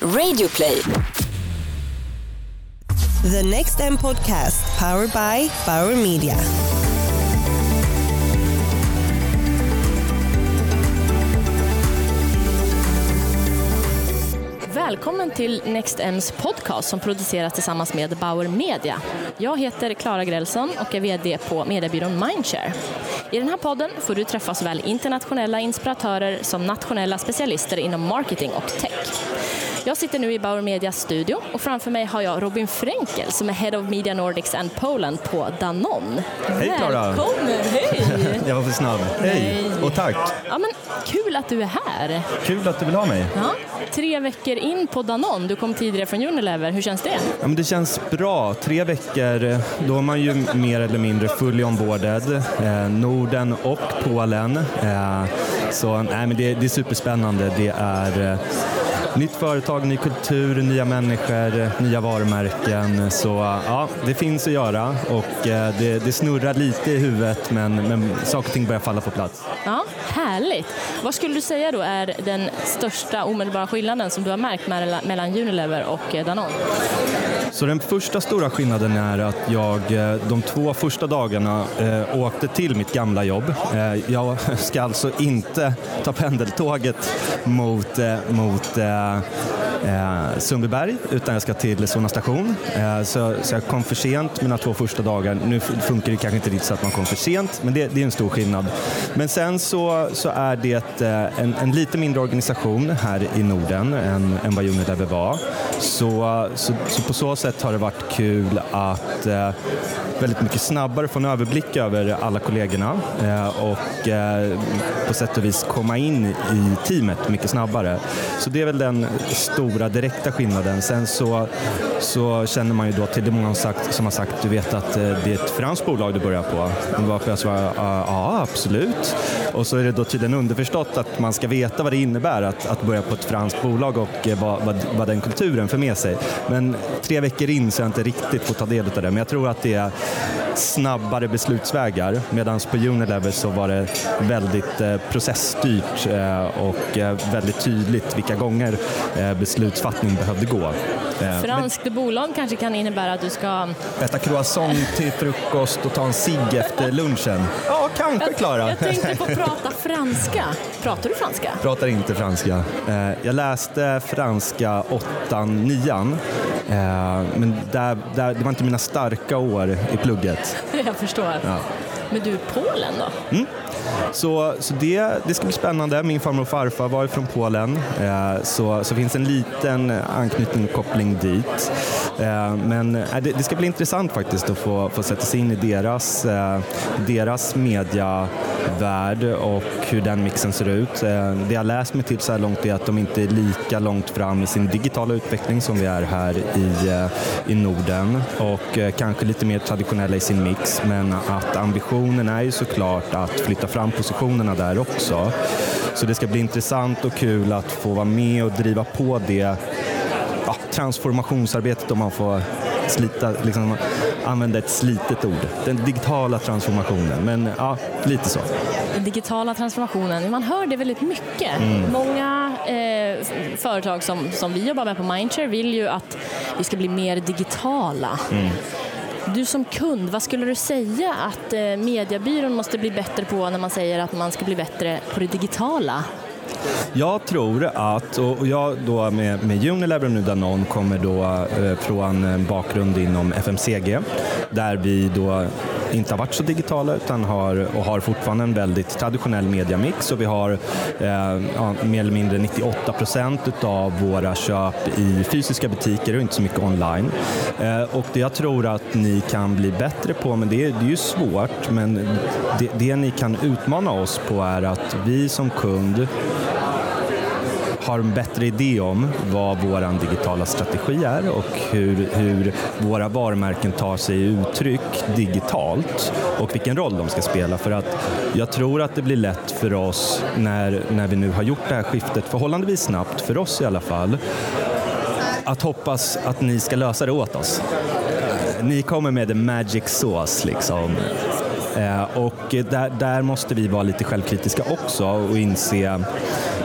Radioplay. The Next M Podcast, powered by Bauer Media. Välkommen till Next M's podcast som produceras tillsammans med Bauer Media. Jag heter Klara Grälsson och är VD på mediebyrån Mindshare. I den här podden får du träffa såväl internationella inspiratörer som nationella specialister inom marketing och tech. Jag sitter nu i Bauer Medias studio och framför mig har jag Robin Fränkel som är Head of Media Nordics and Poland på Danone. Hej Klara! Välkommen, hej! Jag var för snabb. Hej och tack! Ja, men kul att du är här. Kul att du vill ha mig. Ja, tre veckor in på Danone, du kom tidigare från Unilever, hur känns det? Ja, men det känns bra. Tre veckor, då är man ju mer eller mindre fully onboarded. Eh, Norden och Polen. Eh, så nej, men det, det är superspännande. Det är eh, Nytt företag, ny kultur, nya människor, nya varumärken. Så ja, det finns att göra och eh, det, det snurrar lite i huvudet men, men saker och ting börjar falla på plats. Ja, Härligt. Vad skulle du säga då är den största omedelbara skillnaden som du har märkt mellan Unilever och eh, Danone? Så den första stora skillnaden är att jag eh, de två första dagarna eh, åkte till mitt gamla jobb. Eh, jag ska alltså inte ta pendeltåget mot, eh, mot eh, eh, Sundbyberg utan jag ska till Solna station. Eh, så, så, jag kom för sent mina två första dagar. Nu funkar det kanske inte riktigt så att man kom för sent, men det, det är en stor skillnad. Men sen så, så är det eh, en, en, lite mindre organisation här i Norden än, än vad Unilever var. Så, så, så, på så sätt har det varit kul att eh, väldigt mycket snabbare få en överblick över alla kollegorna eh, och eh, på sätt och vis komma in i teamet mycket snabbare. Så det är väl den stora direkta skillnaden. Sen så, så känner man ju då till det många sagt, som har sagt, du vet att eh, det är ett franskt bolag du börjar på. Varför jag svarar, ja absolut. Och så är det då tydligen underförstått att man ska veta vad det innebär att, att börja på ett franskt bolag och eh, vad, vad, vad den kulturen för med sig. Men tre veckor in så har jag inte riktigt fått ta del av det. Men jag tror att det är snabbare beslutsvägar medan på Unilever så var det väldigt eh, processstyrt eh, och eh, väldigt tydligt vilka gånger eh, beslutsfattning behövde gå. Eh, Franskt Men, bolag kanske kan innebära att du ska... Äta croissant till frukost och ta en cigg efter lunchen. Ja, kanske Klara. Jag, jag tänkte på att prata franska. Pratar du franska? Pratar inte franska. Eh, jag läste franska åttan, nian men där, där, det var inte mina starka år i plugget. Jag förstår. Ja. Men du, Polen då? Mm. Så, så det, det ska bli spännande. Min farmor och farfar var från Polen, eh, så, så finns en liten anknytning och koppling dit. Eh, men eh, det, det, ska bli intressant faktiskt att få, få sätta sig in i deras, eh, deras media värld och hur den mixen ser ut. Eh, det jag läst mig till så här långt är att de inte är lika långt fram i sin digitala utveckling som vi är här i, eh, i Norden och eh, kanske lite mer traditionella i sin mix men att ambitionen är ju såklart att flytta fram positionerna där också. Så det ska bli intressant och kul att få vara med och driva på det ja, transformationsarbetet om man får slita, liksom, använda ett slitet ord. Den digitala transformationen, men ja, lite så. Den digitala transformationen, man hör det väldigt mycket. Mm. Många eh, företag som, som vi jobbar med på Mindshare vill ju att vi ska bli mer digitala. Mm. Du som kund, vad skulle du säga att eh, mediebyrån måste bli bättre på när man säger att man ska bli bättre på det digitala? Jag tror att, och jag då med, med Unilever och nu Danone kommer då eh, från en bakgrund inom FMCG där vi då inte har varit så digitala utan har, och har fortfarande en väldigt traditionell mediamix och vi har eh, ja, mer eller mindre 98 procent av våra köp i fysiska butiker och inte så mycket online. Eh, och det jag tror att ni kan bli bättre på, men det, är, det är ju svårt, men det, det ni kan utmana oss på är att vi som kund har en bättre idé om vad vår digitala strategi är och hur, hur våra varumärken tar sig uttryck digitalt och vilken roll de ska spela. För att jag tror att det blir lätt för oss när, när vi nu har gjort det här skiftet förhållandevis snabbt, för oss i alla fall, att hoppas att ni ska lösa det åt oss. Ni kommer med the magic sauce liksom. Eh, och där, där måste vi vara lite självkritiska också och inse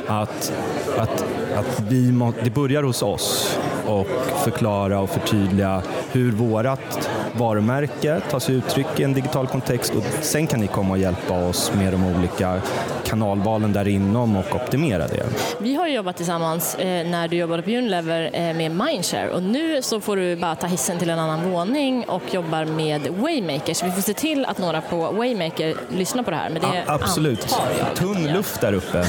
att, att att vi må, det börjar hos oss och förklara och förtydliga hur vårat varumärke tar sig uttryck i en digital kontext och sen kan ni komma och hjälpa oss med de olika kanalvalen där inom och optimera det. Vi har jobbat tillsammans eh, när du jobbade på Unilever eh, med Mindshare och nu så får du bara ta hissen till en annan våning och jobbar med Waymaker så vi får se till att några på Waymaker lyssnar på det här. Men det ja, absolut. Tunn luft där uppe.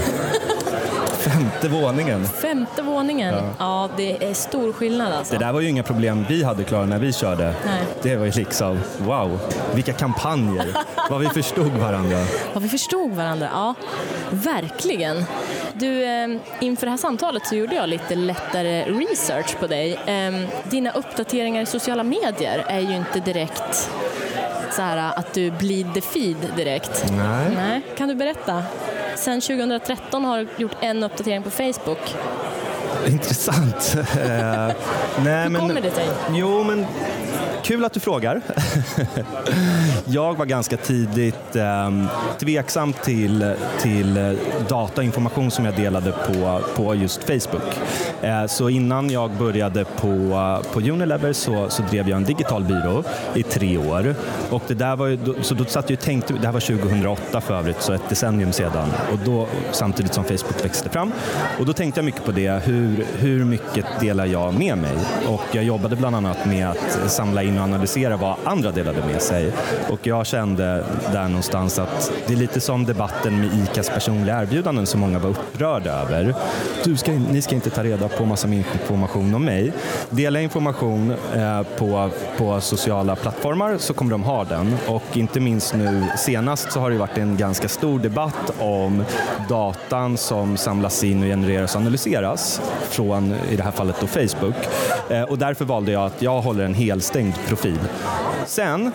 Femte våningen. Femte våningen. Ja. ja. det är stor skillnad alltså. Det där var ju inga problem vi hade Klara när vi körde. Nej. Det var ju liksom, wow, vilka kampanjer. Vad vi förstod varandra. Vad vi förstod varandra, ja. Verkligen. Du, eh, inför det här samtalet så gjorde jag lite lättare research på dig. Eh, dina uppdateringar i sociala medier är ju inte direkt så här att du blir the feed direkt. Nej. Nej. Kan du berätta? Sen 2013 har du gjort en uppdatering på Facebook. Intressant. uh, nej, Hur men, kommer det sig? Jo, men Kul att du frågar. jag var ganska tidigt eh, tveksam till, till data och information som jag delade på, på just Facebook. Eh, så innan jag började på, på Unilever så, så drev jag en digital byrå i tre år. Och det där var ju, så då satt jag och tänkte, det här var 2008 för övrigt, så ett decennium sedan, och då, samtidigt som Facebook växte fram. Och då tänkte jag mycket på det, hur, hur mycket delar jag med mig? Och jag jobbade bland annat med att samla in in och analysera vad andra delade med sig. Och jag kände där någonstans att det är lite som debatten med ICAs personliga erbjudanden som många var upprörda över. Du ska, ni ska inte ta reda på massa information om mig. Dela information eh, på, på sociala plattformar så kommer de ha den. Och inte minst nu senast så har det varit en ganska stor debatt om datan som samlas in och genereras och analyseras från, i det här fallet då Facebook. Eh, och därför valde jag att jag håller en helstängd profil. Sen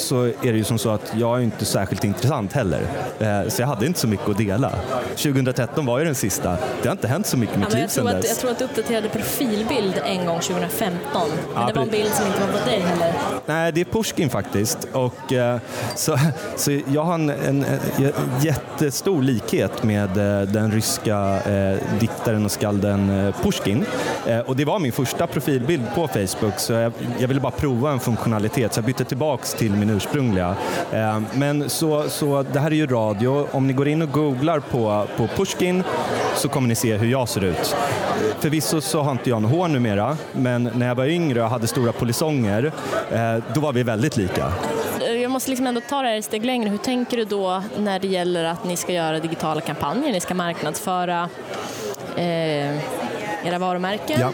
så är det ju som så att jag är inte särskilt intressant heller. Eh, så jag hade inte så mycket att dela. 2013 var ju den sista. Det har inte hänt så mycket i mitt ja, liv sedan dess. Jag tror att du uppdaterade profilbild en gång 2015. Men ja, det var en bild som inte var på dig heller. Nej, det är Pushkin faktiskt. Och, eh, så, så jag har en, en, en jättestor likhet med eh, den ryska eh, diktaren och skalden Pushkin. Och det var min första profilbild på Facebook så jag, jag ville bara prova en funktionalitet så jag bytte tillbaks till min ursprungliga. Eh, men så, så det här är ju radio. Om ni går in och googlar på, på Pushkin så kommer ni se hur jag ser ut. Förvisso så har inte jag något hår numera, men när jag var yngre och hade stora polisonger, eh, då var vi väldigt lika jag måste liksom ändå ta det här ett steg längre. Hur tänker du då när det gäller att ni ska göra digitala kampanjer, ni ska marknadsföra eh, era varumärken? Ja.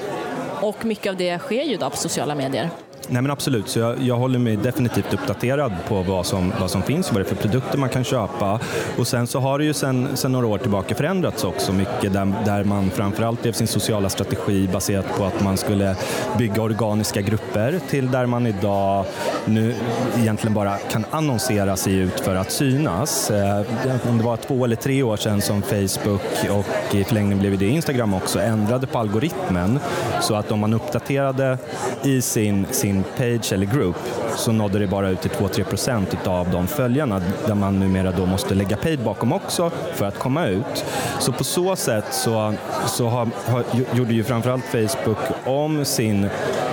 Och mycket av det sker ju idag på sociala medier. Nej men absolut, så jag, jag, håller mig definitivt uppdaterad på vad som, vad som finns, vad det är för produkter man kan köpa. Och sen så har det ju sen, sen några år tillbaka förändrats också mycket där, där man framförallt drev sin sociala strategi baserat på att man skulle bygga organiska grupper till där man idag nu egentligen bara kan annonsera sig ut för att synas. Eh, om det var två eller tre år sedan som Facebook och i förlängningen blev det Instagram också ändrade på algoritmen så att om man uppdaterade i sin, sin sin page eller group så nådde det bara ut till 2-3% av de följarna där man numera då måste lägga paid bakom också för att komma ut. Så på så sätt så, så har, har, gjorde ju framförallt Facebook om sin,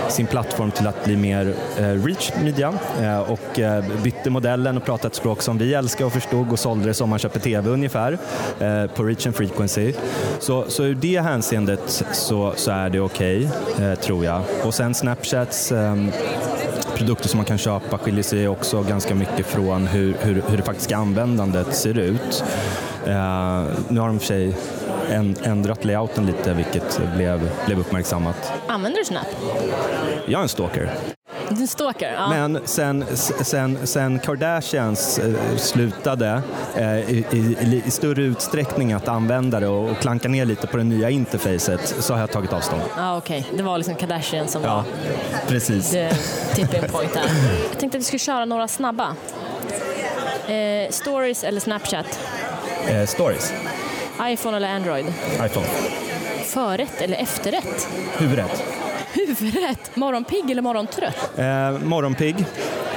sin plattform till att bli mer eh, reach media eh, och eh, bytte modellen och pratade ett språk som vi älskar och förstod och sålde det som man köper TV ungefär eh, på reach and frequency. Så, så ur det hänseendet så, så är det okej, okay, eh, tror jag. Och sen Snapchats ehm, produkter som man kan köpa skiljer sig också ganska mycket från hur, hur, hur det faktiska användandet ser ut. Uh, nu har de för sig ändrat layouten lite vilket blev, blev uppmärksammat. Använder du Snap? Jag är en stalker. Du stalker, ja. Men sen, sen, sen Kardashians eh, slutade eh, i, i, i, större utsträckning att använda det och, och klanka ner lite på det nya interfacet så har jag tagit avstånd. Ja, Okej, okay. det var liksom Kardashian som ja, var precis. tipping point där. Jag tänkte att vi skulle köra några snabba. Eh, stories eller Snapchat? Eh, stories. iPhone eller Android? iPhone. Förrätt eller efterrätt? Huvudrätt. Huvudrätt? Morgonpigg eller morgontrött? Eh, morgonpigg.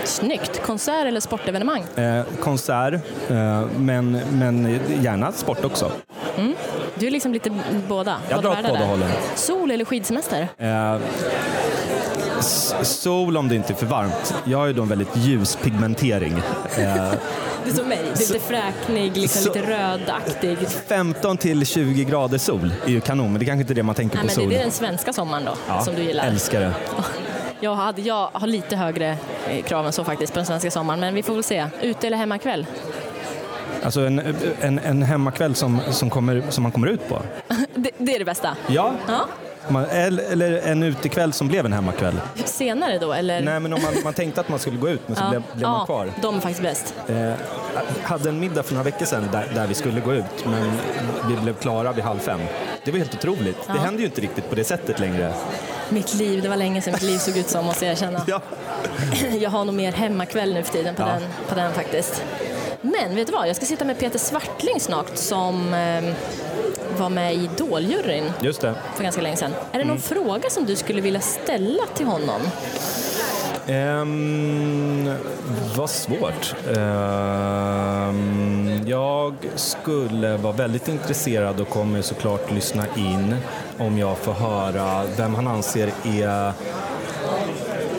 Snyggt. Konsert eller sportevenemang? Eh, konsert, eh, men, men gärna sport också. Mm. Du är liksom lite båda? Jag drar åt båda hållen. Sol eller skidsemester? Eh, sol om det inte är för varmt. Jag har ju då en väldigt ljus pigmentering. Du är som mig, är lite fräknig, liksom så- lite rödaktig. 15 till 20 grader sol är ju kanon, men det är kanske inte är det man tänker Nej, på men sol. det är den svenska sommaren då, ja, som du gillar. Älskar det. Jag, hade, jag har lite högre eh, krav än så faktiskt på den svenska sommaren, men vi får väl se. Ute eller hemmakväll? Alltså en, en, en hemmakväll som, som, kommer, som man kommer ut på. Det, det är det bästa. Ja. Ja. Man, eller, eller en utekväll som blev en hemmakväll. Senare då, eller? Nej, men om man, man tänkte att man skulle gå ut, men så ja. blev, blev ja, man kvar. de är faktiskt bäst. Eh, hade en middag för några veckor sedan där, där vi skulle gå ut, men vi blev klara vid halv fem. Det var helt otroligt. Det händer ju inte riktigt på det sättet längre. Mitt liv, det var länge sedan mitt liv såg ut så måste jag erkänna. Ja. Jag har nog mer hemmakväll nu för tiden på, Ja. den, på den faktiskt. Men vet du vad, jag ska sitta med Peter Svartling snart som eh, var med i Idoljuryn Just det. för ganska länge sedan. Är det någon Mm. fråga som du skulle vilja ställa till honom? Um, vad svårt. Ehm, jag skulle vara väldigt intresserad och kommer såklart lyssna in om jag får höra vem han anser är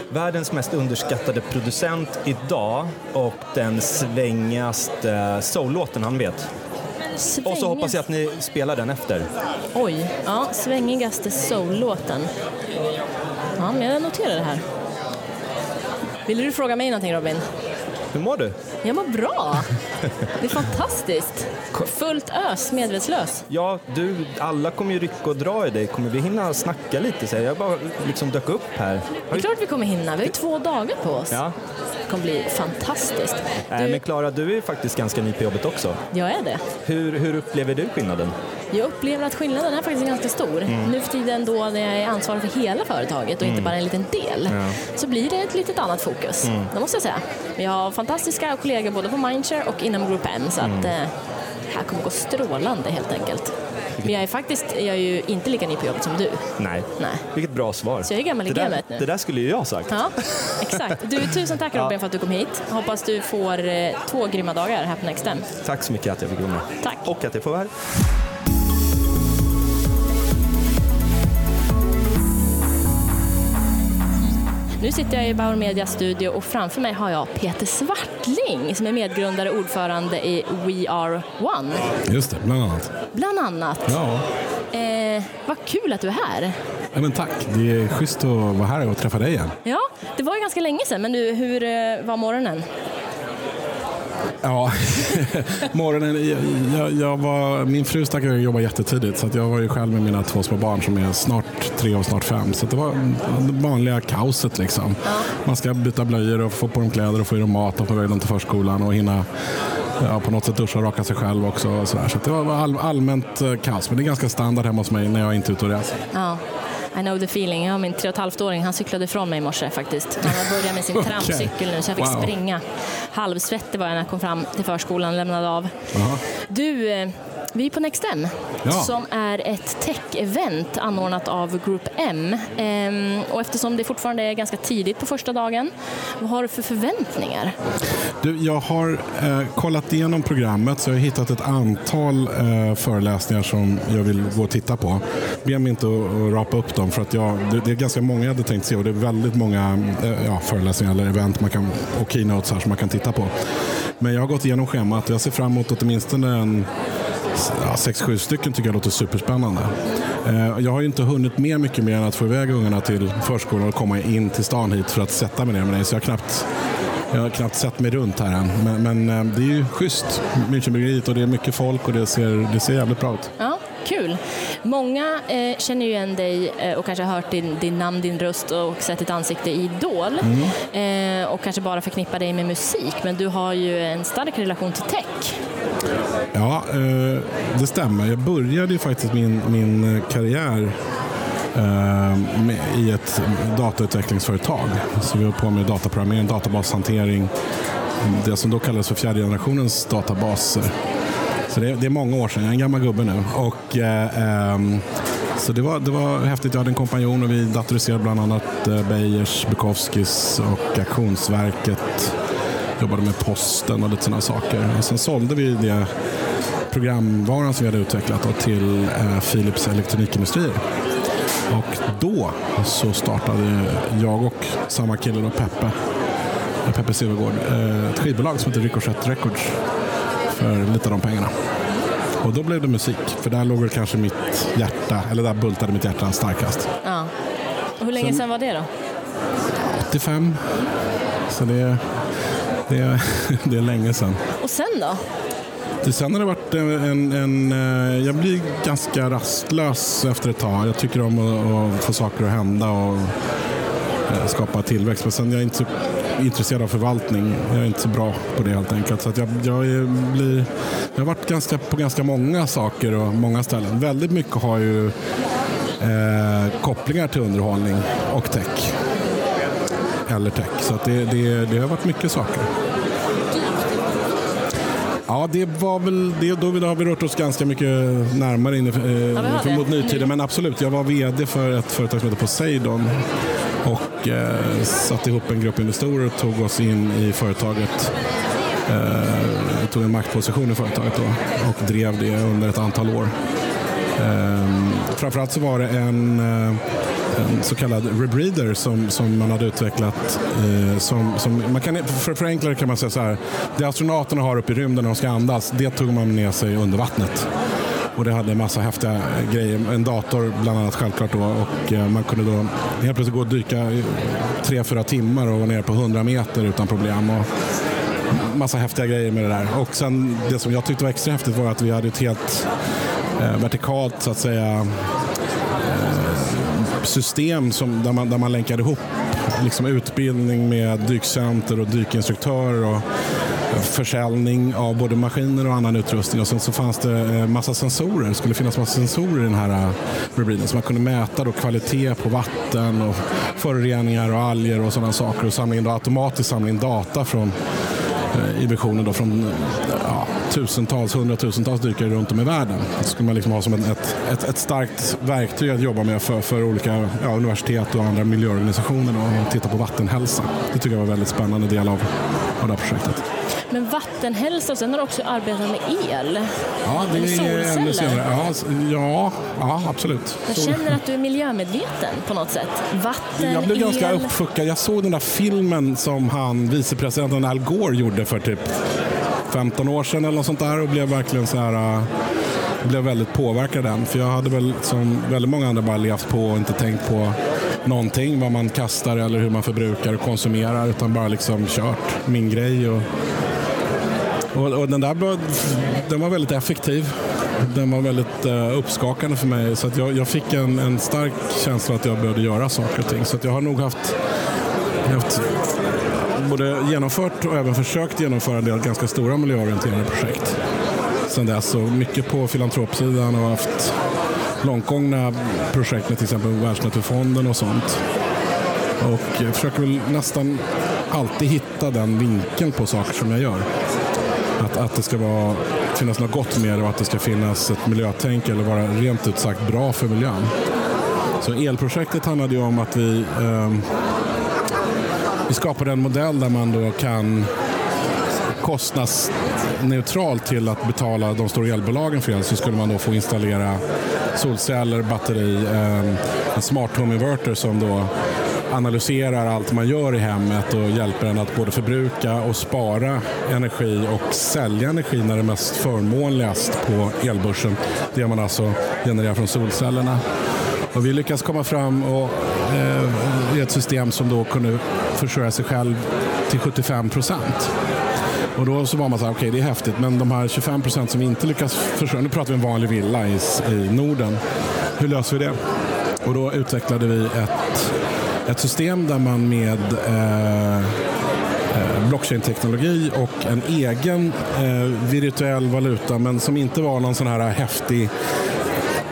världens mest underskattade producent idag och den svängigaste soul-låten han vet. Och så hoppas jag att ni spelar den efter. Oj, ja, svängigaste soul-låten. Ja, men jag noterar det här. Vill du fråga mig någonting Robin? Hur mår du? Jag mår bra. Det är fantastiskt. Fullt ös, medvetslös. Ja, du, alla kommer ju rycka och dra i dig. Kommer vi hinna snacka lite? Så jag bara liksom dök upp här. Det är klart vi kommer hinna. Vi har ju två dagar på oss. Ja. Det kommer bli fantastiskt. Du, men Klara, du är ju faktiskt ganska ny på jobbet också. jag är det. Hur, hur upplever du skillnaden? Jag upplever att skillnaden är faktiskt ganska stor. Mm. Nu för tiden då när jag är ansvarig för hela företaget och inte bara en liten del så blir det ett litet annat fokus. Mm. Det måste jag säga. Vi har fantastiska kollegor både på Mindshare och inom Group M så Mm. att eh, här kommer gå strålande helt enkelt. Men jag är faktiskt jag är ju inte lika ny på jobbet som du. Nej. Nej. Vilket bra svar. Så jag är gammal i det där, gamet nu. Det där skulle ju jag ha sagt. Ja, exakt. Du, tusen tack Robin för att du kom hit. Hoppas du får eh, två grymma dagar här på Nextem. Tack så mycket att jag fick vara med. Tack. Och att jag får vara här. Nu sitter jag i Bauer Medias studio och framför mig har jag Peter Svartling som är medgrundare och ordförande i We Are One, Just det, bland annat. bland annat. Ja. Eh, vad kul att du är här. ja men tack. Det är schysst att vara här och träffa dig igen. Ja, det var ju ganska länge sedan, men du, hur eh, var morgonen? Ja, morgonen. Jag, jag, jag var, min fru stack iväg och jobbade jättetidigt så jag var ju själv med mina två små barn som är snart tre och snart fem. Så det var det vanliga kaoset liksom. Man ska byta blöjor och få på dem kläder och få i dem mat och få iväg dem till förskolan och hinna ja, på något sätt duscha och raka sig själv också. Och så där. så det var all, allmänt eh, kaos. Men det är ganska standard hemma hos mig när jag är inte är ute och reser. Ja. I know the feeling. Jag har min tre och ett åring han cyklade ifrån mig i morse faktiskt. Han har börjat med sin Okej. trampcykel nu så jag fick Wow. springa. Halvsvettig var jag när jag kom fram till förskolan och lämnade av. Jaha. Du, eh, vi är på Nextem Ja. som är ett tech-event anordnat av Group M. Ehm, och eftersom det fortfarande är ganska tidigt på första dagen, vad har du för förväntningar? Du, jag har eh, kollat igenom programmet så jag har hittat ett antal eh, föreläsningar som jag vill gå och titta på. Be mig inte att, rapa upp dem för att jag, det, det är ganska många jag hade tänkt se och det är väldigt många eh, ja, föreläsningar eller event man kan, och keynotes här som man kan titta på. Men jag har gått igenom schemat och jag ser fram emot åtminstone en sex, sju stycken tycker jag låter superspännande. Eh, Jag har ju inte hunnit med mycket mer än att få iväg ungarna till förskolan och komma in till stan hit för att sätta mig ner med dig. Så jag har knappt, jag har knappt sett mig runt här än. Men, men eh, det är ju schysst, Münchenbryggeriet, och det är mycket folk och det ser, det ser jävligt bra ut. Ja, kul. Många eh, känner ju igen dig eh, och kanske har hört din, din namn, din röst och sett ditt ansikte i Idol. Eh, och kanske bara förknippar dig med musik, men du har ju en stark relation till tech. Ja, eh, det stämmer. Jag började ju faktiskt min, min karriär eh, med, i ett datautvecklingsföretag. Så vi var på med dataprogrammering, databashantering, det som då kallades för fjärde generationens databaser. Så det, det är många år sedan, jag är en gammal gubbe nu. Och, eh, ehm, så det var, det var häftigt. Jag hade en kompanjon och vi datoriserade bland annat eh, Beijers, Bukowskis och Auktionsverket. Jobbade med posten och lite sådana saker. Och sen sålde vi det programvaran som vi hade utvecklat då, till eh, Philips elektronikindustrier. Och då så startade jag och samma kille då, Peppe, Peppe Silvergård, eh, ett skivbolag som heter Ricochet Records för lite av de pengarna. Och då blev det musik, för där låg kanske mitt hjärta, eller där bultade mitt hjärta starkast. Ja. Och hur länge Sen- sedan var det då? 85, så det, det, det är länge sedan. Och sen då? Det, sen har det varit en, en, en... eh, Jag blir ganska rastlös efter ett tag. Jag tycker om att, att få saker att hända och eh, skapa tillväxt. Men sen är jag inte så intresserad av förvaltning. Jag är inte så bra på det helt enkelt. Så jag, jag, blir, jag har varit ganska, på ganska många saker och många ställen. Väldigt mycket har ju eh, kopplingar till underhållning och tech. Eller tech. Så det, det, det har varit mycket saker. Ja, det var väl det. Då har vi rört oss ganska mycket närmare in, eh, det. mot nutiden. Men absolut, jag var vd för ett företag som heter Poseidon och eh, satte ihop en grupp investerare och tog oss in i företaget. Eh, tog en maktposition i företaget då, och drev det under ett antal år. Eh, framförallt så var det en, eh, en så kallad rebreeder som, som man hade utvecklat. Eh, som, som, man kan, för att förenkla det kan man säga så här. Det astronauterna har uppe i rymden när de ska andas, det tog man med sig under vattnet. Och det hade en massa häftiga grejer. En dator bland annat självklart då. Och eh, man kunde då helt plötsligt gå och dyka i tre, fyra timmar och vara nere på 100 meter utan problem. Och massa häftiga grejer med det där. Och sen det som jag tyckte var extra häftigt var att vi hade ett helt eh, vertikalt så att säga eh, system som, där, man, där man länkade ihop liksom utbildning med dykcenter och dykinstruktörer och försäljning av både maskiner och annan utrustning. Och sen så fanns det eh, massa sensorer. Det skulle finnas massa sensorer i den här eh, rubriken så man kunde mäta då kvalitet på vatten och föroreningar och alger och sådana saker och samla in då automatiskt samla in data från eh, i visionen då från ja, tusentals, hundratusentals dykare runt om i världen. Det skulle man liksom ha som ett, ett, ett, ett starkt verktyg att jobba med för, för olika ja, universitet och andra miljöorganisationer då, och titta på vattenhälsa. Det tycker jag var en väldigt spännande del av, av det här projektet. Men vattenhälsa och sen har du också arbetat med el. Ja, det Eller är ännu senare. Ja, ja, absolut. Jag känner att du är miljömedveten på något sätt. Vatten, Jag blev ganska el. uppfuckad. Jag såg den där filmen som han, vicepresidenten Al Gore gjorde för typ 15 år sedan eller något sånt där och blev verkligen så här äh, blev väldigt påverkad av den. För jag hade väl som väldigt många andra bara levt på och inte tänkt på någonting, vad man kastar eller hur man förbrukar och konsumerar utan bara liksom kört min grej. Och, och, och den där var, den var väldigt effektiv. Den var väldigt uh, uppskakande för mig så att jag, jag fick en, en stark känsla att jag behövde göra saker och ting. Så att jag har nog haft, haft både genomfört och även försökt genomföra en del ganska stora miljöorienterade projekt sen dess. Och mycket på filantropsidan och haft långtgångna projekt med till exempel Världsnaturfonden och sånt. Och jag försöker väl nästan alltid hitta den vinkeln på saker som jag gör. Att, att det ska vara, finnas något gott med det och att det ska finnas ett miljötänk eller vara rent ut sagt bra för miljön. Så elprojektet handlade ju om att vi, eh, vi skapade en modell där man då kan kostnadsneutralt till att betala de stora elbolagen för el så skulle man då få installera solceller, batteri, eh, en smart home inverter som då analyserar allt man gör i hemmet och hjälper en att både förbruka och spara energi och sälja energi när det är mest förmånligast på elbörsen. Det man alltså genererar från solcellerna. Och vi lyckas komma fram och, eh, i ett system som då kunde försörja sig själv till 75 procent. Och då så var man så här, okej det är häftigt, men de här 25 procent som inte lyckas försörja, nu pratar vi en vanlig villa i, i Norden. Hur löser vi det? Och då utvecklade vi ett, ett system där man med eh, eh, blockchain-teknologi och en egen eh, virtuell valuta, men som inte var någon sån här häftig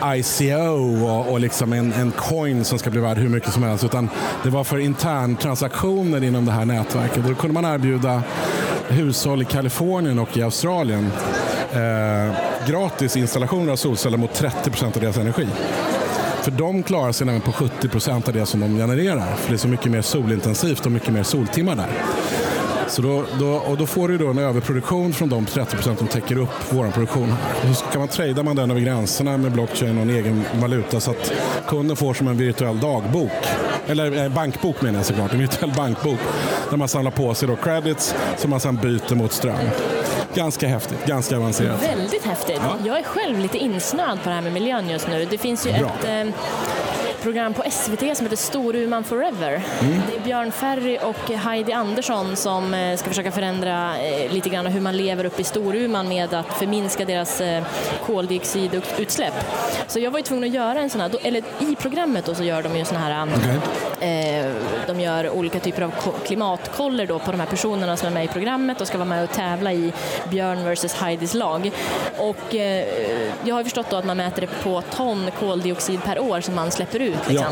ICO och, och liksom en, en coin som ska bli värd hur mycket som helst. Utan det var för interntransaktioner inom det här nätverket. Då kunde man erbjuda hushåll i Kalifornien och i Australien eh, gratis installationer av solceller mot 30 procent av deras energi. För de klarar sig nämligen på 70 procent av det som de genererar. För det är så mycket mer solintensivt och mycket mer soltimmar där. Så då, då, och då får du då en överproduktion från de 30 procent som täcker upp vår produktion. Och så kan man trada man den över gränserna med blockchain och en egen valuta så att kunden får som en virtuell dagbok. Eller eh, bankbok menar jag såklart, en virtuell bankbok. Där man samlar på sig då credits som man sedan byter mot ström. Ganska häftigt, ganska avancerat. Väldigt häftigt. Jag är själv lite insnöad på det här med miljön just nu. Det finns ju Bra. ett eh, program på SVT som heter Storuman Forever. Mm. Det är Björn Ferry och Heidi Andersson som eh, ska försöka förändra eh, lite grann hur man lever uppe i Storuman med att förminska deras eh, koldioxidutsläpp. Så jag var ju tvungen att göra en sån här, eller i programmet då så gör de ju sån här Eh, de gör olika typer av ko- klimatkoller då på de här personerna som är med i programmet och ska vara med och tävla i Björn vs Heidis lag. Och eh, jag har förstått då att man mäter det på ton koldioxid per år som man släpper ut. Liksom.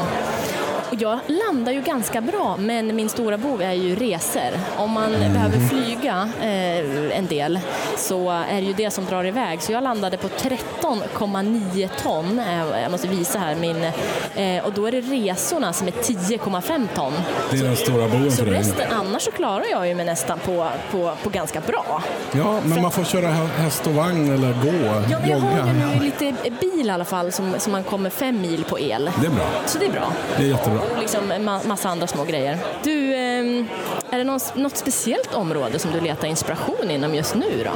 Och jag landar ju ganska bra, men min stora bov är ju resor. Om man behöver flyga eh, en del så är det ju det som drar iväg. Så jag landade på 13,9 ton. Eh, jag måste visa här min. Eh, och då är det resorna som är 10,5 ton. Det är den stora boven för dig. resten, annars så klarar jag ju mig nästan på, på, på ganska bra. Ja, men man får köra hä- häst och vagn eller gå, Ja, men jag har jogga. ju lite bil i alla fall som, som man kommer fem mil på el. Det är bra. Så det är bra. Det är jättebra. Och liksom en ma- massa andra små grejer. Du, ehm, är det något speciellt område som du letar inspiration inom just nu då?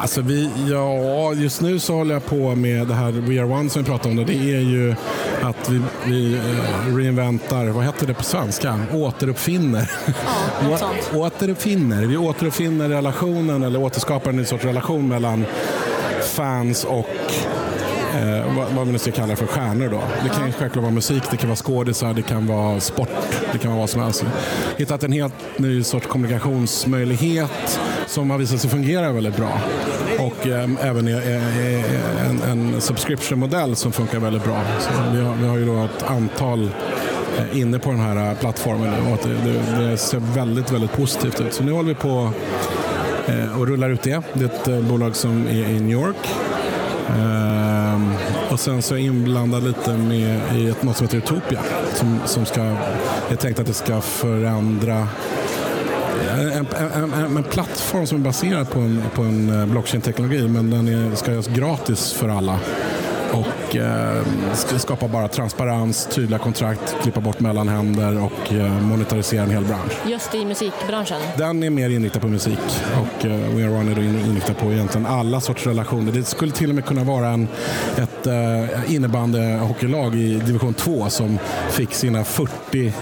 Alltså vi, ja, just nu så håller jag på med det här We Are One som vi pratade om. Det, det är ju att vi, vi eh, reinventar, vad heter det på svenska? Återuppfinner. Ja, något sånt. återuppfinner. Vi återuppfinner relationen eller återskapar en ny sorts relation mellan fans och eh, vad, vad vi nu ska kalla det för, stjärnor då. Det kan ju självklart vara musik, det kan vara skådisar, det kan vara sport, det kan vara vad som helst. Hittat en helt ny sorts kommunikationsmöjlighet som har visat sig fungera väldigt bra. Och eh, även i, i en, en subscription-modell som funkar väldigt bra. Så vi, har, vi har ju då ett antal eh, inne på den här eh, plattformen nu och att det, det, det ser väldigt, väldigt positivt ut. Så nu håller vi på eh, och rullar ut det. Det är ett eh, bolag som är i New York. Ehm, och sen så är jag inblandad lite med i ett, något som heter Utopia. Som, som ska, jag är tänkt att det ska förändra eh, en, en, en, en plattform som är baserad på en, på en eh, blockchain-teknologi men den är, ska göras gratis för alla. Och eh, ska skapa bara transparens, tydliga kontrakt, klippa bort mellanhänder och eh, monetarisera en hel bransch. Just i musikbranschen? Den är mer inriktad på musik och We Are One är då in- inriktad på egentligen alla sorts relationer. Det skulle till och med kunna vara en, ett uh, innebandyhockeylag i division 2 som fick sina 40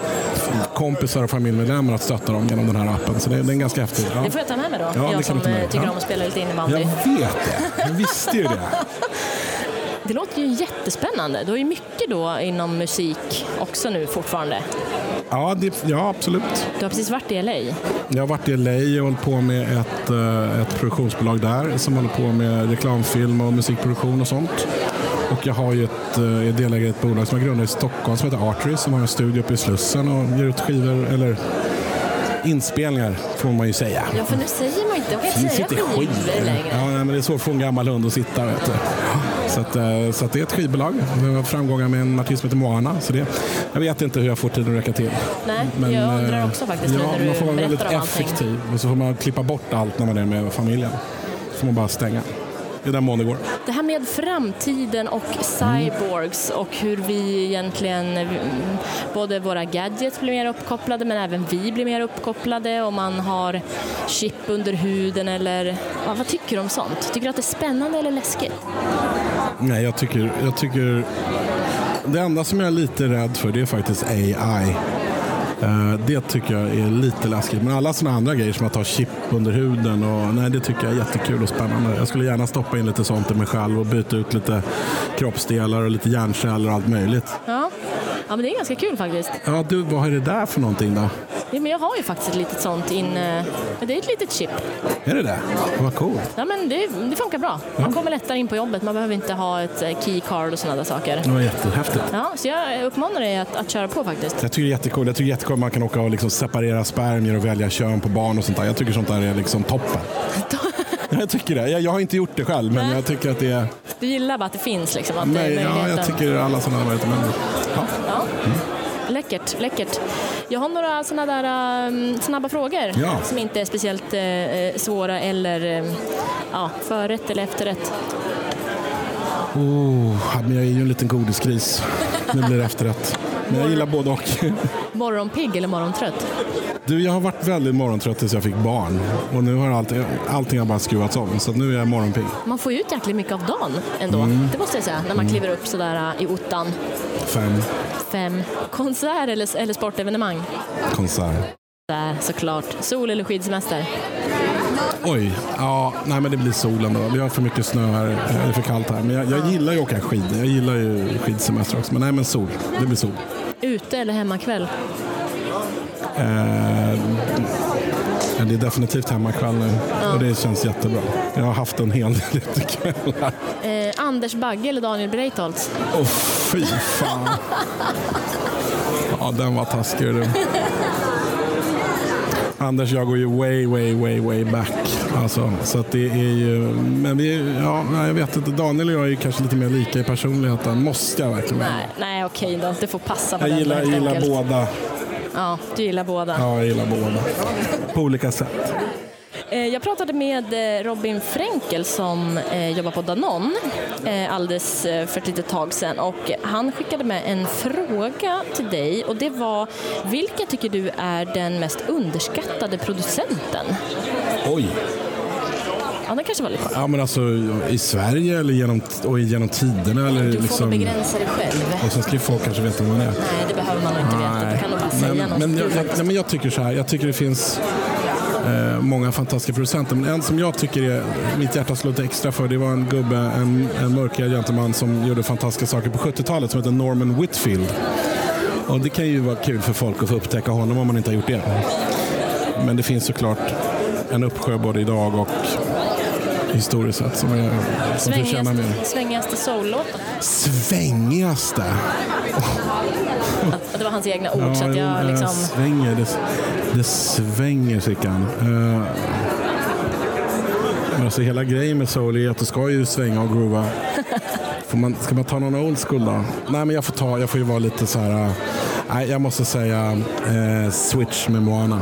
kompisar och familjemedlemmar att stötta dem genom den här appen. Så det, det är ganska häftigt. Ja. Det får jag ta med mig då, Ja, jag som eh, tycker Ja. om att spela lite innebandy. Jag vet det, jag visste ju det. Det låter ju jättespännande. Du har ju mycket då inom musik också nu fortfarande. Ja, det, ja, absolut. Du har precis varit i LA. Jag har varit i LA och hållit på med ett, eh, ett produktionsbolag där som håller på med reklamfilm och musikproduktion och sånt. Och jag har ju ett, eh, är delägare i ett bolag som jag grundade i Stockholm som heter Artery som har en studio uppe i Slussen och ger ut skivor, eller inspelningar får man ju säga. Ja, för nu säger man inte, jag kan säga skivor skivor. längre. Ja, nej, men det är svårt för en gammal hund att sitta. Vet du. Så, att, eh, så att det är ett skivbolag. Vi har framgångar med en artist som heter Moana. Så det, jag vet inte hur jag får tiden att räcka till. Nej, jag undrar eh, också faktiskt ja, när du Man får vara väldigt om allting. effektiv och så får man klippa bort allt när man är med familjen. Så får man bara stänga. Det är den mån det går. Det här med framtiden och cyborgs och hur vi egentligen, mm, både våra gadgets blir mer uppkopplade men även vi blir mer uppkopplade och man har chip under huden eller ja, vad tycker du om sånt? Tycker du att det är spännande eller läskigt? Nej, jag tycker, jag tycker... Det enda som jag är lite rädd för det är faktiskt AI. Eh, Det tycker jag är lite läskigt. Men alla sådana andra grejer som att ha chip under huden, och, nej, det tycker jag är jättekul och spännande. Jag skulle gärna stoppa in lite sånt i mig själv och byta ut lite kroppsdelar och lite hjärnceller och allt möjligt. Ja, ja men det är ganska kul faktiskt. Ja, du, vad är det där för någonting då? Men jag har ju faktiskt ett litet sånt in, eh, det är ett litet chip. Är det det? Vad coolt. Ja, men det, det funkar bra. Man kommer lättare in på jobbet, man behöver inte ha ett eh, keycard och sådana där saker. Det var jättehäftigt. Ja, så jag uppmanar dig att, att köra på faktiskt. Jag tycker det är jättekul. Jag tycker det är jättekul att man kan åka och liksom separera spermier och välja kön på barn och sånt där. Jag tycker sånt där är liksom toppen. Jag tycker det. Jag, jag har inte gjort det själv, men Nej. jag tycker att det är... Du gillar bara att det finns liksom? Att det är Nej, ja, jag tycker alla sådana möjligheter. Men, ja. Ja. Läckert, läckert. Jag har några sådana där um, snabba frågor Ja. som inte är speciellt eh, svåra eller eh, ja, förrätt eller efterrätt. Oh, jag är ju en liten godisgris. Nu blir det efterrätt. Men jag gillar både och. Morgonpigg eller morgontrött? Du, jag har varit väldigt morgontrött tills jag fick barn. Och nu har allt, allting har bara skruvats om. Så nu är jag morgonpigg. Man får ju ut jäkligt mycket av dagen ändå, Mm. det måste jag säga, när man kliver upp sådär äh, i ottan. Fem Fem. Konsert eller, eller sportevenemang? konsert. Där, såklart. Sol eller skidsemester? Oj, ja, nej men det blir solen då. Vi har för mycket snö här, det är för kallt här. Men jag, jag gillar ju att åka skidor. Jag gillar ju skidsemester också. Men nej men sol, det blir sol. Ute eller hemmakväll? Eh, det är definitivt hemmakväll nu och det känns jättebra. Jag har haft en hel del utekvällar. Eh, Anders Bagge eller Daniel Breitholtz? Åh fy fan. Ja, den var taskig du. Anders jag går ju way, way, way, way back. Alltså, så att det är ju, men vi, ja, jag vet inte, Daniel och jag är ju kanske lite mer lika i personligheten. Måste jag verkligen. Nej, nej okej då. Det får passa på Jag den gillar, helt gillar båda. Ja, du gillar båda. Ja, jag gillar båda. På olika sätt. Eh, Jag pratade med eh, Robin Fränkel som eh, jobbar på Danone alldeles för ett litet tag sedan och han skickade med en fråga till dig och det var vilka tycker du är den mest underskattade producenten? Oj. Ja, det kanske var lite... Ja, men alltså i Sverige eller genom, och genom tiderna? Eller Du får liksom, begränsa dig själv. och sen ska ju folk kanske veta vad man är. Nej, det behöver man inte veta. Du kan nog bara säga men, något. men, jag, jag, nej, men jag tycker så här, jag tycker det finns eh, många fantastiska producenter. Men en som jag tycker är, mitt hjärta slår lite extra för, det var en gubbe, en, en mörkhyad gentleman som gjorde fantastiska saker på 70-talet som heter Norman Whitfield. Och det kan ju vara kul för folk att få upptäcka honom om man inte har gjort det. Men det finns såklart en uppsjö både idag och historiskt sett som, är, som förtjänar mer. Svängigaste, soul-låten. Svängigaste? Det var hans egna ord, så att jag eh, liksom... svänger, det, det svänger Sickan. Uh, men alltså hela grejen med soul är att du ska ju svänga och groova. Får man, ska man ta någon old school då? Nej men jag får, ta, jag får ju vara lite så här. eh, Nej, jag måste säga eh, Switch med Moana.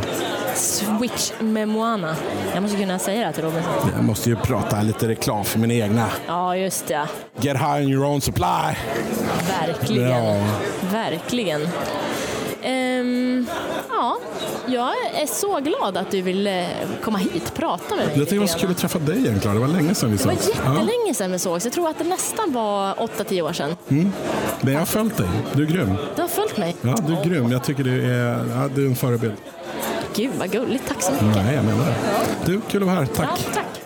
Switch med Moana. Jag måste kunna säga det till Robinson. Jag måste ju prata lite reklam för min egna. Ja, just det. Get high on your own supply. Verkligen. Ja. Verkligen. Ehm, ja, jag är så glad att du ville komma hit och prata med mig. Jag tycker det var så kul att träffa dig igen Klara. Det var länge sedan vi Det var sågs. Jättelänge sedan vi sågs. Jag tror att det nästan var 8-10 år sedan. Men jag har följt dig. Du är grym. Du har följt mig. Ja, du är grym. Jag tycker du är, ja, du är en förebild. Gud vad gulligt. Tack så mycket. Nej, jag menar det. Du, kul att vara här. Tack. Ja, tack.